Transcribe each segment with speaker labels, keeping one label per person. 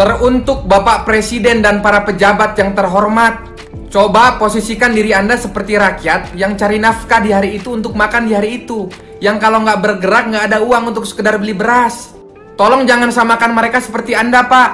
Speaker 1: Teruntuk Bapak Presiden dan para pejabat yang terhormat, coba posisikan diri Anda seperti rakyat yang cari nafkah di hari itu untuk makan di hari itu. Yang kalau nggak bergerak nggak ada uang untuk sekedar beli beras. Tolong jangan samakan mereka seperti Anda, Pak.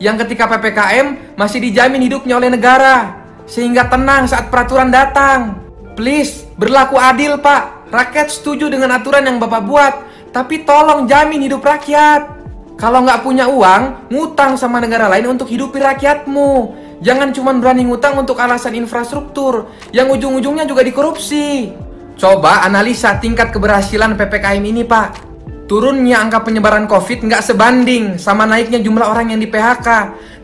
Speaker 1: Yang ketika PPKM masih dijamin hidupnya oleh negara. Sehingga tenang saat peraturan datang. Please, berlaku adil, Pak. Rakyat setuju dengan aturan yang Bapak buat. Tapi tolong jamin hidup rakyat. Kalau nggak punya uang, ngutang sama negara lain untuk hidupi rakyatmu. Jangan cuma berani ngutang untuk alasan infrastruktur, yang ujung-ujungnya juga dikorupsi. Coba analisa tingkat keberhasilan PPKM ini, Pak. Turunnya angka penyebaran COVID nggak sebanding sama naiknya jumlah orang yang di PHK,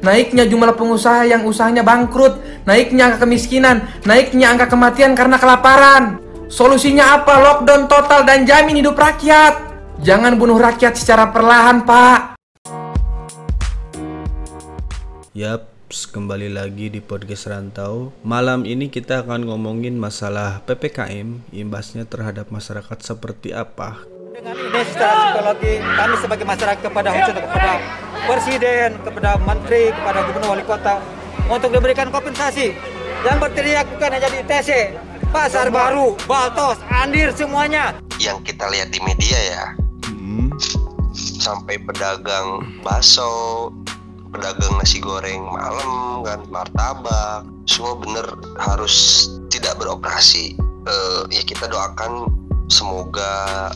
Speaker 1: naiknya jumlah pengusaha yang usahanya bangkrut, naiknya angka kemiskinan, naiknya angka kematian karena kelaparan. Solusinya apa? Lockdown total dan jamin hidup rakyat. Jangan bunuh rakyat secara perlahan, Pak.
Speaker 2: Yap, kembali lagi di podcast Rantau. Malam ini kita akan ngomongin masalah PPKM, imbasnya terhadap masyarakat seperti apa.
Speaker 3: Dengan ini secara psikologi kami sebagai masyarakat kepada khususnya kepada presiden, kepada menteri, kepada gubernur wali kota untuk diberikan kompensasi. Yang berteriak bukan hanya di TC, Pasar Baru, Baltos, Andir semuanya.
Speaker 4: Yang kita lihat di media ya, sampai pedagang bakso, pedagang nasi goreng malam kan, martabak, semua bener harus tidak beroperasi. Eh, ya kita doakan semoga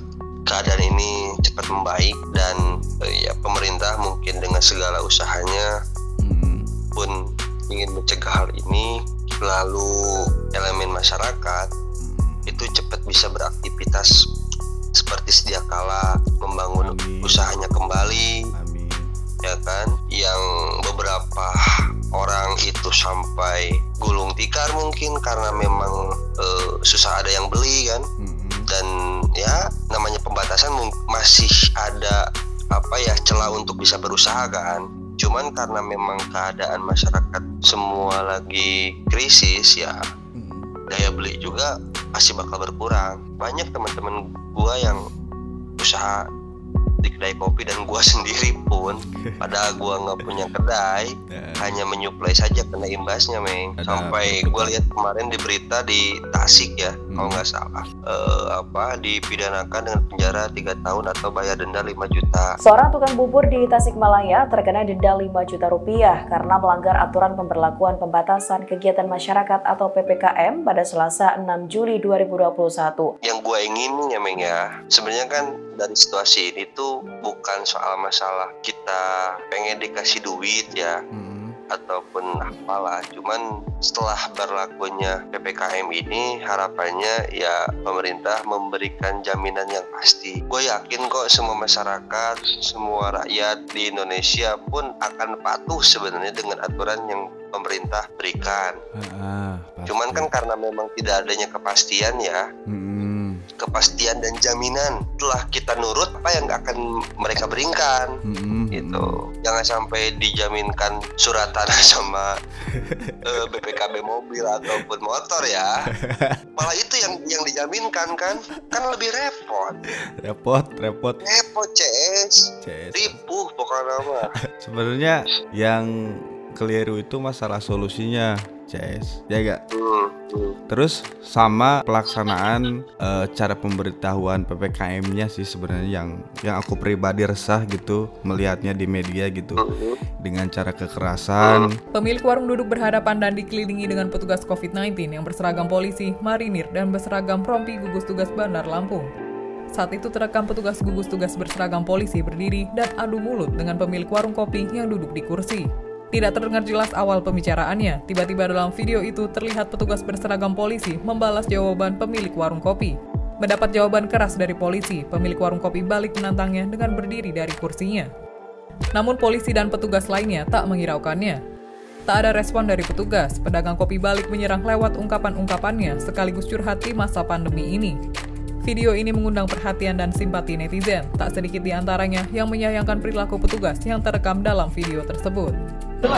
Speaker 4: keadaan ini cepat membaik dan eh, ya pemerintah mungkin dengan segala usahanya
Speaker 2: hmm,
Speaker 4: pun ingin mencegah hal ini lalu elemen masyarakat itu cepat bisa beraktivitas usahanya kembali
Speaker 2: amin.
Speaker 4: ya kan? Yang beberapa orang itu sampai gulung tikar mungkin karena memang eh, susah ada yang beli kan?
Speaker 2: Hmm,
Speaker 4: dan ya namanya pembatasan masih ada apa ya celah untuk bisa berusaha kan? Cuman karena memang keadaan masyarakat semua lagi krisis ya
Speaker 2: hmm.
Speaker 4: daya beli juga pasti bakal berkurang. Banyak teman-teman gua yang usaha di kedai kopi dan gua sendiri pun padahal gua nggak punya kedai
Speaker 2: Ya,
Speaker 4: hanya menyuplai saja kena imbasnya meng sampai gue lihat kemarin di berita di Tasik ya. Kalau nggak salah Eh, apa dipidanakan dengan penjara tiga tahun atau bayar denda 5 juta.
Speaker 5: Seorang tukang bubur di Tasikmalaya terkena denda 5 juta rupiah karena melanggar aturan pemberlakuan pembatasan kegiatan masyarakat atau PPKM pada Selasa 6 Juli 2021.
Speaker 4: yang gue ingin ya meng ya sebenarnya kan dari situasi ini tuh bukan soal masalah kita pengen dikasih duit ya.
Speaker 2: Hmm,
Speaker 4: ataupun apalah. Cuman setelah berlakunya PPKM ini harapannya ya pemerintah memberikan jaminan yang pasti. Gue yakin kok semua masyarakat semua rakyat di Indonesia pun akan patuh sebenarnya dengan aturan yang pemerintah berikan.
Speaker 2: Pasti.
Speaker 4: cuman kan karena memang tidak adanya kepastian ya
Speaker 2: Hmm,
Speaker 4: kepastian dan jaminan setelah kita nurut apa yang akan mereka berikan?
Speaker 2: Hmm, hmm,
Speaker 4: gitu. Jangan sampai dijaminkan surat tanah sama eh, BPKB mobil ataupun motor ya. Malah itu yang yang dijaminkan kan? Kan lebih repot.
Speaker 2: Repot repot.
Speaker 4: Repot CS
Speaker 2: CS.
Speaker 4: ripuh pokoknya
Speaker 2: sebenarnya yang keliru itu masalah solusinya CS ya gak
Speaker 4: hmm, hmm.
Speaker 2: terus sama pelaksanaan eh, cara pemberitahuan ppkm-nya sih sebenarnya yang yang aku pribadi resah gitu melihatnya di media gitu
Speaker 4: Hmm.
Speaker 2: dengan cara kekerasan
Speaker 6: Pemilik warung duduk berhadapan dan dikelilingi dengan petugas COVID-19 yang berseragam polisi, marinir, dan berseragam rompi gugus tugas Bandar Lampung. Saat itu terekam petugas gugus tugas berseragam polisi berdiri dan adu mulut dengan pemilik warung kopi yang duduk di kursi. Tidak terdengar jelas awal pembicaraannya, tiba-tiba dalam video itu terlihat petugas berseragam polisi membalas jawaban pemilik warung kopi. Mendapat jawaban keras dari polisi, pemilik warung kopi balik menantangnya dengan berdiri dari kursinya. Namun polisi dan petugas lainnya tak menghiraukannya. Tak ada respon dari petugas, pedagang kopi balik menyerang lewat ungkapan-ungkapannya sekaligus curhat di masa pandemi ini. Video ini mengundang perhatian dan simpati netizen, tak sedikit di antaranya yang menyayangkan perilaku petugas yang terekam dalam video tersebut.
Speaker 7: Apa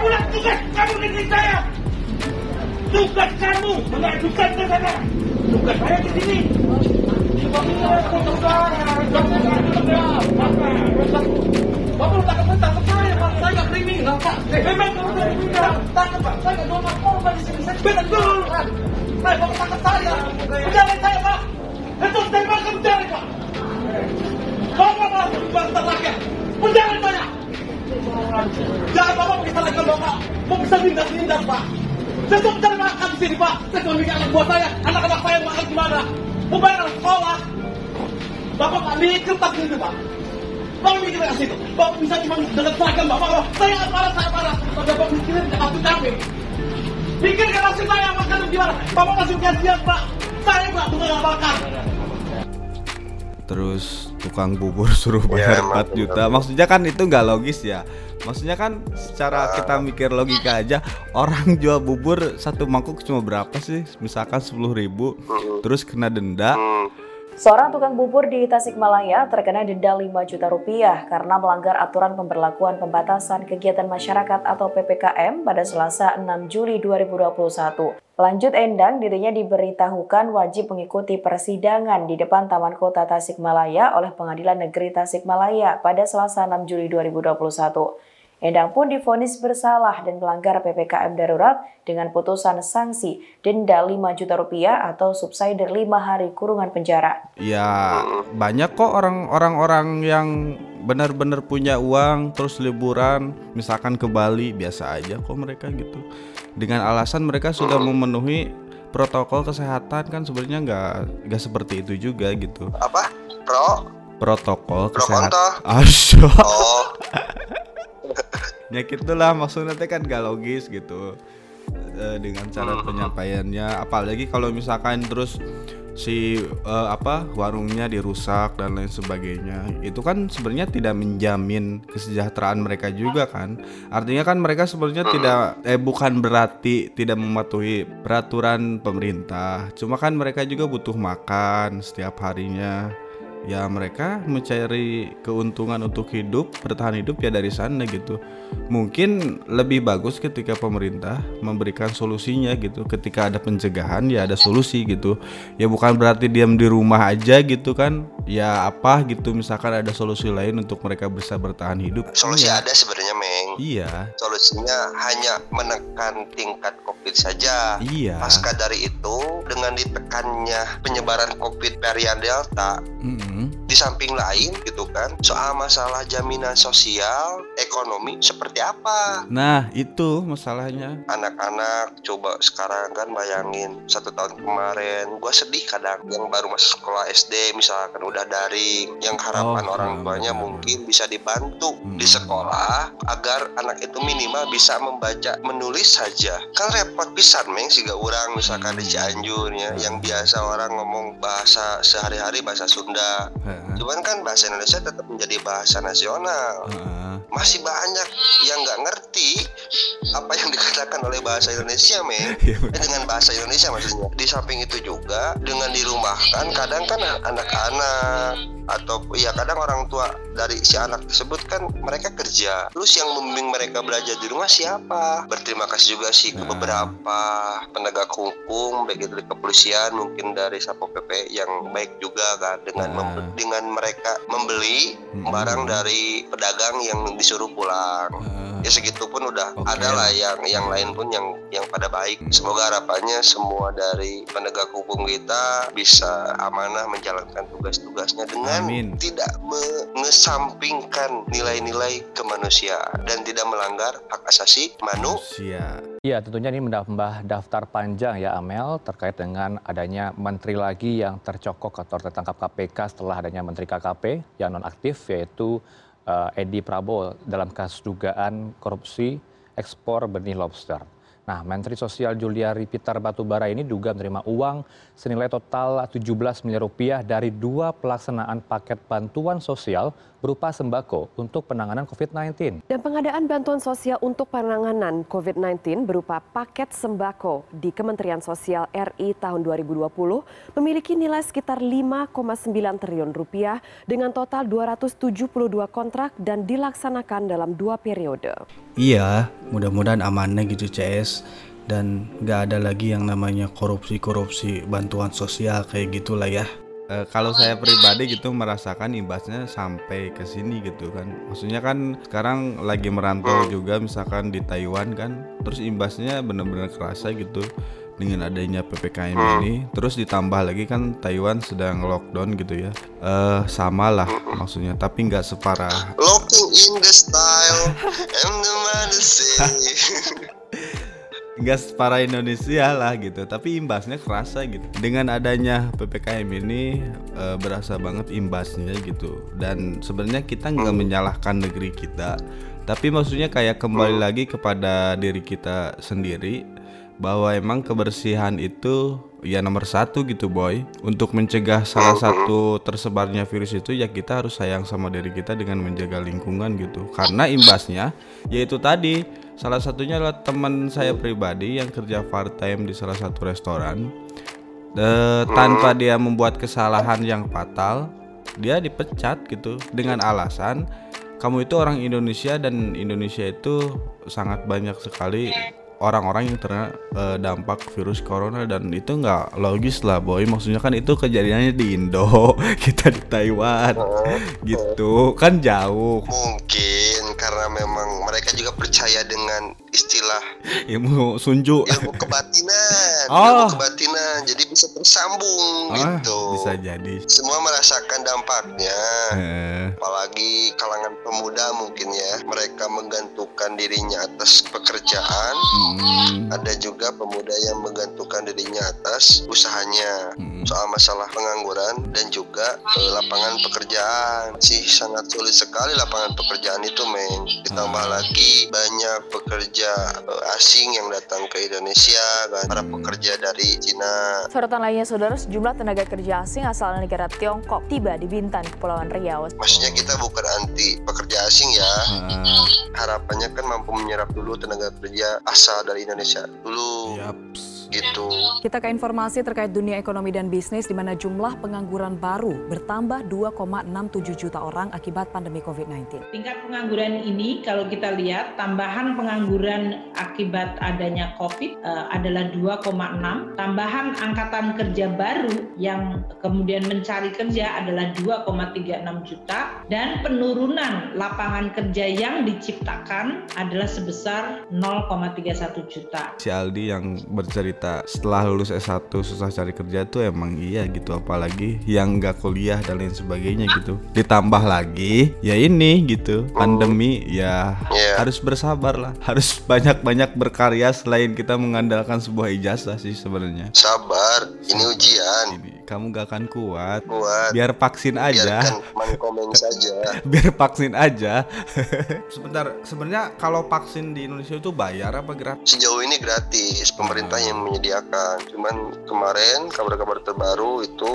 Speaker 7: pula tugas kamu negeri saya? Tugas kamu mengajukan ke sana. Tugas saya di sini. Bapak tangkap saya, Pak. Saya nggak kriminal, Pak. Memang kamu dari kriminal. Tangkap, Pak. Saya nggak narkoba di sini. Saya betul. Pak, Bapak tangkap saya. Penjara saya, Pak. Itu tembakan penjara, Pak. Bapak masuk bangsa rakyat. Penjara saya. Jangan Bapak bisa lagi Bapak. Mau bisa mindas-mindas, Pak. Saya cuma cari makan di sini, Pak. Saya cuma mikir anak buah saya. Anak-anak saya makan gimana? Mau bayar sekolah. Bapak nggak mikir tak gitu, Pak. Bapak mikir ke situ. Bapak bisa cuma dengan seragam Bapak. Saya aparat, saya aparat. Bapak mikirin aku capek. Pikir ke nasib saya makan gimana? Bapak masih kasihan, Pak. Saya nggak bukan makan.
Speaker 2: Terus tukang bubur suruh
Speaker 4: Ya,
Speaker 2: bayar
Speaker 4: emang
Speaker 2: 4 juta. maksudnya kan itu nggak logis ya. Maksudnya kan secara kita mikir logika aja orang jual bubur satu mangkuk cuma berapa sih? Misalkan 10.000 ribu terus kena denda
Speaker 5: Seorang tukang bubur di Tasikmalaya terkena denda 5 juta rupiah karena melanggar aturan pemberlakuan pembatasan kegiatan masyarakat atau PPKM pada Selasa 6 Juli 2021. Lanjut Endang, dirinya diberitahukan wajib mengikuti persidangan di depan Taman Kota Tasikmalaya oleh Pengadilan Negeri Tasikmalaya pada Selasa 6 Juli 2021. Endang pun difonis bersalah dan melanggar PPKM darurat dengan putusan sanksi denda 5 juta rupiah atau subsidi 5 hari kurungan penjara.
Speaker 2: ya banyak kok orang-orang yang benar-benar punya uang terus liburan misalkan ke Bali biasa aja kok mereka gitu. Dengan alasan mereka sudah memenuhi protokol kesehatan kan sebenarnya nggak nggak seperti itu juga gitu.
Speaker 4: Apa? Pro?
Speaker 2: Protokol
Speaker 4: Pro
Speaker 2: kesehatan
Speaker 4: konto. Oh
Speaker 2: ya gitulah maksudnya teh kan gak logis gitu. Eh, dengan cara penyampaiannya apalagi kalau misalkan terus si eh, apa warungnya dirusak dan lain sebagainya. Itu kan sebenarnya tidak menjamin kesejahteraan mereka juga kan. Artinya kan mereka sebenarnya tidak eh bukan berarti tidak mematuhi peraturan pemerintah. Cuma kan mereka juga butuh makan setiap harinya ya mereka mencari keuntungan untuk hidup bertahan hidup ya dari sana gitu. Mungkin lebih bagus ketika pemerintah memberikan solusinya gitu. Ketika ada pencegahan ya ada solusi gitu. Ya bukan berarti diam di rumah aja gitu kan. Ya apa gitu misalkan ada solusi lain untuk mereka bisa bertahan hidup.
Speaker 4: Solusi
Speaker 2: Iya.
Speaker 4: ada sebenarnya meng.
Speaker 2: Iya.
Speaker 4: Solusinya hanya menekan tingkat covid saja.
Speaker 2: Iya.
Speaker 4: Pasca dari itu dengan ditekannya penyebaran covid varian delta
Speaker 2: Mm-mm.
Speaker 4: Di samping lain gitu kan soal masalah jaminan sosial ekonomi seperti apa?
Speaker 2: Nah itu masalahnya.
Speaker 4: Anak-anak coba sekarang kan bayangin satu tahun kemarin gua sedih kadang. Yang baru masuk sekolah SD misalkan udah daring yang harapan
Speaker 2: Oh,
Speaker 4: orang
Speaker 2: benar,
Speaker 4: tuanya mungkin bisa dibantu
Speaker 2: Hmm.
Speaker 4: di sekolah agar anak itu minimal bisa membaca menulis saja. Kan repot pisan meng sehingga orang misalkan di
Speaker 2: Hmm.
Speaker 4: Cianjurnya yang biasa orang ngomong bahasa sehari-hari bahasa Sunda.
Speaker 2: Heeh.
Speaker 4: Cuman kan bahasa Indonesia tetap menjadi bahasa nasional.
Speaker 2: Heeh.
Speaker 4: masih banyak yang nggak ngerti apa yang dikatakan oleh bahasa Indonesia men.
Speaker 2: Iya,
Speaker 4: Eh, dengan bahasa Indonesia maksudnya. Di samping itu juga dengan dirumahkan kadang kan anak-anak atau ya kadang orang tua dari si anak tersebut kan mereka kerja terus yang membimbing mereka belajar di rumah siapa berterima kasih juga sih ke
Speaker 2: Nah.
Speaker 4: beberapa penegak hukum baik itu dari kepolisian mungkin dari satpol pp yang baik juga kan dengan
Speaker 2: Nah.
Speaker 4: mem- dengan mereka membeli barang dari pedagang yang disuruh pulang
Speaker 2: Heeh.
Speaker 4: ya segitu pun udah
Speaker 2: Oke
Speaker 4: ada lah yang yang lain pun yang yang pada baik
Speaker 2: Hmm.
Speaker 4: semoga harapannya semua dari penegak hukum kita bisa amanah menjalankan tugas-tugasnya dengan
Speaker 2: Amin.
Speaker 4: tidak mengesampingkan nilai-nilai kemanusiaan dan tidak melanggar hak asasi manusia.
Speaker 8: Iya, tentunya ini menambah daftar panjang ya Amel terkait dengan adanya menteri lagi yang tercokok atau tertangkap KPK setelah adanya menteri KKP yang nonaktif yaitu eh, Edi Prabowo dalam kasus dugaan korupsi ekspor benih lobster. Nah, Menteri Sosial Juliari Pitar Batubara ini juga menerima uang senilai total 17 miliar rupiah dari dua pelaksanaan paket bantuan sosial berupa sembako untuk penanganan COVID-19.
Speaker 9: Dan pengadaan bantuan sosial untuk penanganan COVID-19 berupa paket sembako di Kementerian Sosial RI tahun 2020 memiliki nilai sekitar 5,9 triliun rupiah dengan total 272 kontrak dan dilaksanakan dalam dua periode.
Speaker 2: Iya, mudah-mudahan amannya gitu CS dan nggak ada lagi yang namanya korupsi-korupsi bantuan sosial kayak gitulah ya. eh, kalau saya pribadi gitu merasakan imbasnya sampai ke sini gitu kan. Maksudnya kan sekarang lagi merantau juga misalkan di Taiwan kan terus imbasnya bener-bener kerasa gitu dengan adanya ppkm ini. Terus ditambah lagi kan Taiwan sedang lockdown gitu ya. Eh sama lah maksudnya tapi nggak separah.
Speaker 4: Looking in the style. And the say
Speaker 2: nggak separah Indonesia lah gitu tapi imbasnya kerasa gitu. Dengan adanya ppkm ini eh, berasa banget imbasnya gitu. Dan sebenarnya kita nggak menyalahkan negeri kita tapi maksudnya kayak kembali lagi kepada diri kita sendiri bahwa emang kebersihan itu ya nomor satu gitu boy. Untuk mencegah salah satu tersebarnya virus itu ya kita harus sayang sama diri kita dengan menjaga lingkungan gitu. Karena imbasnya yaitu tadi salah satunya adalah teman saya pribadi yang kerja part time di salah satu restoran. Eh, tanpa dia membuat kesalahan yang fatal dia dipecat gitu dengan alasan kamu itu orang Indonesia dan Indonesia itu sangat banyak sekali orang-orang yang terkena eh, dampak virus corona dan itu nggak logis lah boy. Maksudnya kan itu kejadiannya di Indo kita di Taiwan gitu. Kan jauh.
Speaker 4: Mungkin juga percaya dengan istilah
Speaker 2: ilmu sunju
Speaker 4: ilmu kebatinan.
Speaker 2: Oh.
Speaker 4: ilmu kebatinan jadi bisa tersambung
Speaker 2: Ah,
Speaker 4: gitu.
Speaker 2: bisa jadi.
Speaker 4: Semua merasakan dampaknya.
Speaker 2: Eh,
Speaker 4: apalagi kalangan pemuda mungkin ya mereka menggantungkan dirinya atas pekerjaan.
Speaker 2: Mm,
Speaker 4: ada juga pemuda yang menggantungkan dirinya atas usahanya
Speaker 2: mm.
Speaker 4: soal masalah pengangguran dan juga eh, lapangan pekerjaan. Sih sangat sulit sekali lapangan pekerjaan itu men. Ditambah lagi banyak pekerja eh, asing yang datang ke Indonesia kan. Para pekerja dari Cina
Speaker 5: Sorotan lainnya, saudara, sejumlah tenaga kerja asing asal negara Tiongkok tiba di Bintan, Kepulauan Riau.
Speaker 4: maksudnya kita bukan anti pekerja asing ya
Speaker 2: Ah,
Speaker 4: harapannya kan mampu menyerap dulu tenaga kerja asal dari Indonesia dulu
Speaker 2: yaps.
Speaker 4: Gitu
Speaker 5: Kita ke informasi terkait dunia ekonomi dan bisnis di mana jumlah pengangguran baru bertambah 2,67 juta orang akibat pandemi COVID-19.
Speaker 10: Tingkat pengangguran ini kalau kita lihat tambahan pengangguran akibat adanya COVID eh, adalah 2,6. Tambahan angkatan kerja baru yang kemudian mencari kerja adalah 2,36 juta dan penurunan lapangan kerja yang diciptakan adalah sebesar 0,31 juta.
Speaker 2: si Aldi yang bercerita setelah lulus S1 susah cari kerja tuh emang iya gitu apalagi yang nggak kuliah dan lain sebagainya gitu. Ditambah lagi ya ini gitu pandemi ya
Speaker 4: Iya.
Speaker 2: harus bersabar lah. Harus banyak-banyak berkarya selain kita mengandalkan sebuah ijazah sih sebenarnya.
Speaker 4: Sabar ini ujian.
Speaker 2: Ini kamu gak akan kuat
Speaker 4: buat
Speaker 2: biar vaksin aja
Speaker 4: biarkan komen saja
Speaker 2: biar vaksin aja sebentar sebenarnya kalau vaksin di Indonesia itu bayar apa gratis
Speaker 4: Sejauh ini gratis, pemerintah yang menyediakan. Cuman kemarin kabar-kabar terbaru itu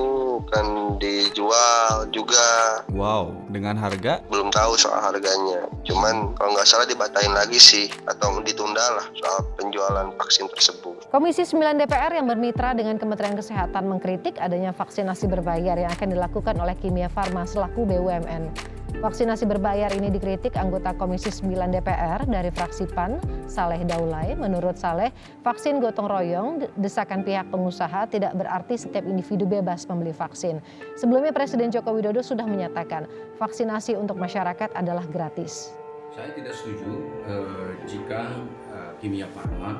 Speaker 4: kan dijual juga.
Speaker 2: wow dengan harga
Speaker 4: Belum tahu soal harganya. Cuman kalau nggak salah dibatalin lagi sih atau ditunda lah soal penjualan vaksin tersebut.
Speaker 11: Komisi 9 DPR yang bermitra dengan Kementerian Kesehatan mengkritik adanya vaksinasi berbayar yang akan dilakukan oleh Kimia Farma selaku BUMN. Vaksinasi berbayar ini dikritik anggota Komisi 9 DPR dari fraksi PAN, Saleh Daulay. Menurut Saleh, vaksin gotong royong desakan pihak pengusaha tidak berarti setiap individu bebas membeli vaksin. Sebelumnya Presiden Joko Widodo sudah menyatakan vaksinasi untuk masyarakat adalah gratis.
Speaker 12: Saya tidak setuju eh, jika eh, Kimia Farma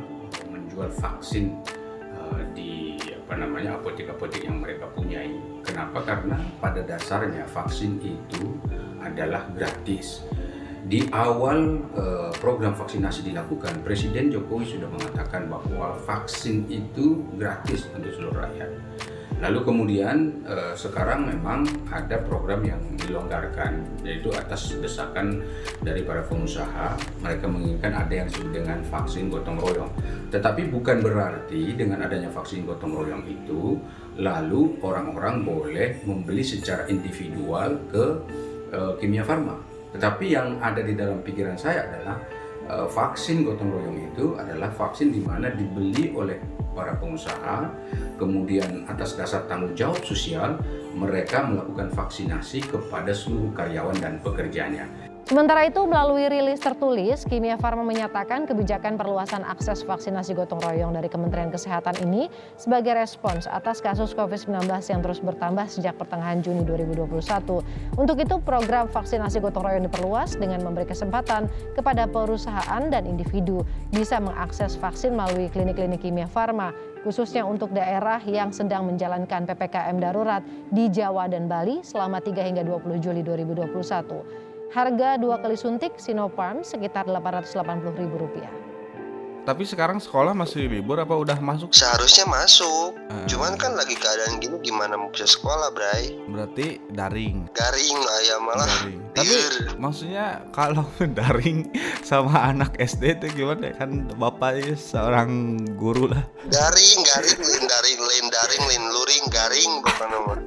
Speaker 12: menjual vaksin eh, di apa namanya apotek-apotek yang mereka punyai. Kenapa? Karena pada dasarnya vaksin itu adalah gratis. Di awal eh, program vaksinasi dilakukan, Presiden Jokowi sudah mengatakan bahwa vaksin itu gratis untuk seluruh rakyat. Lalu kemudian eh, sekarang memang ada program yang dilonggarkan, yaitu atas desakan dari para pengusaha. Mereka menginginkan ada yang disebut dengan vaksin gotong royong. Tetapi bukan berarti dengan adanya vaksin gotong royong itu, lalu orang-orang boleh membeli secara individual ke eh, Kimia Farma. Tetapi yang ada di dalam pikiran saya adalah eh, vaksin gotong royong itu adalah vaksin di mana dibeli oleh para pengusaha, kemudian atas dasar tanggung jawab sosial mereka melakukan vaksinasi kepada seluruh karyawan dan pekerjanya.
Speaker 11: Sementara itu, melalui rilis tertulis, Kimia Farma menyatakan kebijakan perluasan akses vaksinasi gotong royong dari Kementerian Kesehatan ini sebagai respons atas kasus COVID-19 yang terus bertambah sejak pertengahan Juni 2021. Untuk itu, program vaksinasi gotong royong diperluas dengan memberi kesempatan kepada perusahaan dan individu bisa mengakses vaksin melalui klinik-klinik Kimia Farma, khususnya untuk daerah yang sedang menjalankan PPKM darurat di Jawa dan Bali selama 3 hingga 20 Juli 2021. Harga dua kali suntik Sinopharm sekitar Rp880.000.
Speaker 2: Tapi sekarang sekolah masih libur apa udah masuk?
Speaker 4: Seharusnya masuk.
Speaker 2: Eh.
Speaker 4: Cuman kan lagi keadaan gini gimana mau bisa sekolah, Bray?
Speaker 2: Berarti daring.
Speaker 4: Garing lah ya malah.
Speaker 2: Daring. Tapi maksudnya kalau daring sama anak SD itu gimana? Kan bapaknya seorang guru lah.
Speaker 4: Garing, garing, lain daring, lain daring, lain luring, garing bukan nomor.